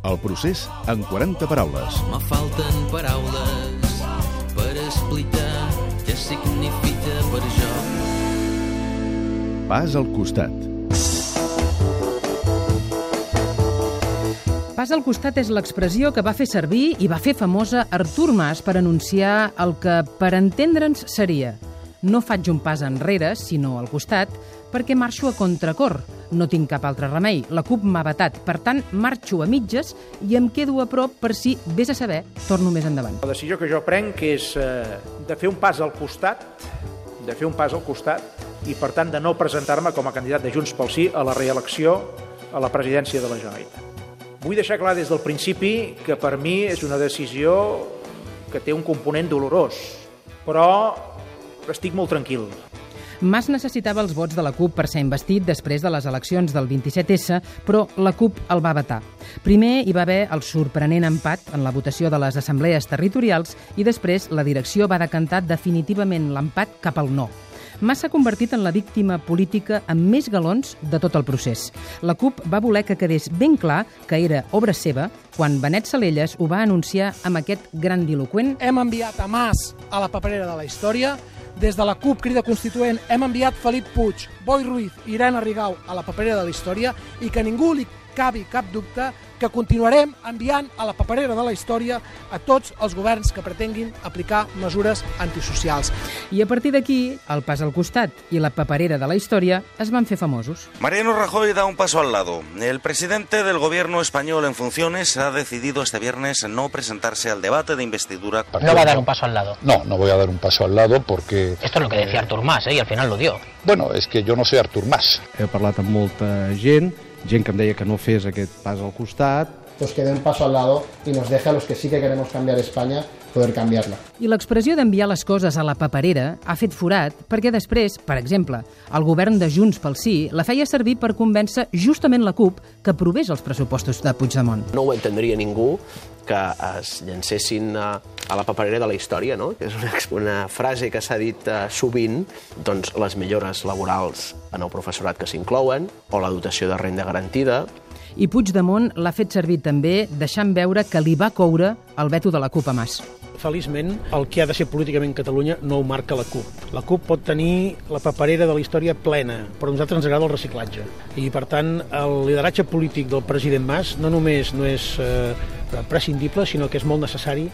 El procés en 40 paraules. Me falten paraules per explicar què significa per jo. Pas al costat. Pas al costat és l'expressió que va fer servir i va fer famosa Artur Mas per anunciar el que, per entendre'ns, seria no faig un pas enrere, sinó al costat, perquè marxo a contracor. No tinc cap altre remei. La CUP m'ha vetat. Per tant, marxo a mitges i em quedo a prop per si, vés a saber, torno més endavant. La decisió que jo prenc és eh, de fer un pas al costat, de fer un pas al costat i, per tant, de no presentar-me com a candidat de Junts pel Sí a la reelecció a la presidència de la Generalitat. Vull deixar clar des del principi que per mi és una decisió que té un component dolorós, però estic molt tranquil. Mas necessitava els vots de la CUP per ser investit després de les eleccions del 27S, però la CUP el va vetar. Primer hi va haver el sorprenent empat en la votació de les assemblees territorials i després la direcció va decantar definitivament l'empat cap al no. Mas s'ha convertit en la víctima política amb més galons de tot el procés. La CUP va voler que quedés ben clar que era obra seva quan Benet Salelles ho va anunciar amb aquest grandiloquent Hem enviat a Mas a la paperera de la història des de la CUP Crida Constituent hem enviat Felip Puig, Boi Ruiz i Irene Rigau a la paperera de la història i que ningú li cabi cap dubte que continuarem enviant a la paperera de la història a tots els governs que pretenguin aplicar mesures antisocials. I a partir d'aquí, el pas al costat i la paperera de la història es van fer famosos. Mariano Rajoy da un paso al lado. El presidente del gobierno español en funciones ha decidido este viernes no presentarse al debate de investidura. No va a dar un paso al lado. No, no voy a dar un paso al lado porque... Esto es lo que decía Artur Mas, ¿eh? y al final lo dio. Bueno, es que yo no soy Artur Mas. He parlat amb molta gent, gent que em deia que no fes aquest pas al costat. Pues que dé un paso al lado y nos deje a los que sí que queremos cambiar España poder canviar-la. I l'expressió d'enviar les coses a la paperera ha fet forat perquè després, per exemple, el govern de Junts pel Sí la feia servir per convèncer justament la CUP que aprovés els pressupostos de Puigdemont. No ho entendria ningú que es llancessin a, a la paperera de la història, no? És una, una frase que s'ha dit uh, sovint, doncs les millores laborals en el professorat que s'inclouen, o la dotació de renda garantida, i Puigdemont l'ha fet servir també deixant veure que li va coure el veto de la CUP a Mas. Feliçment, el que ha de ser políticament Catalunya no ho marca la CUP. La CUP pot tenir la paperera de la història plena, però a nosaltres ens agrada el reciclatge. I, per tant, el lideratge polític del president Mas no només no és eh, prescindible, sinó que és molt necessari.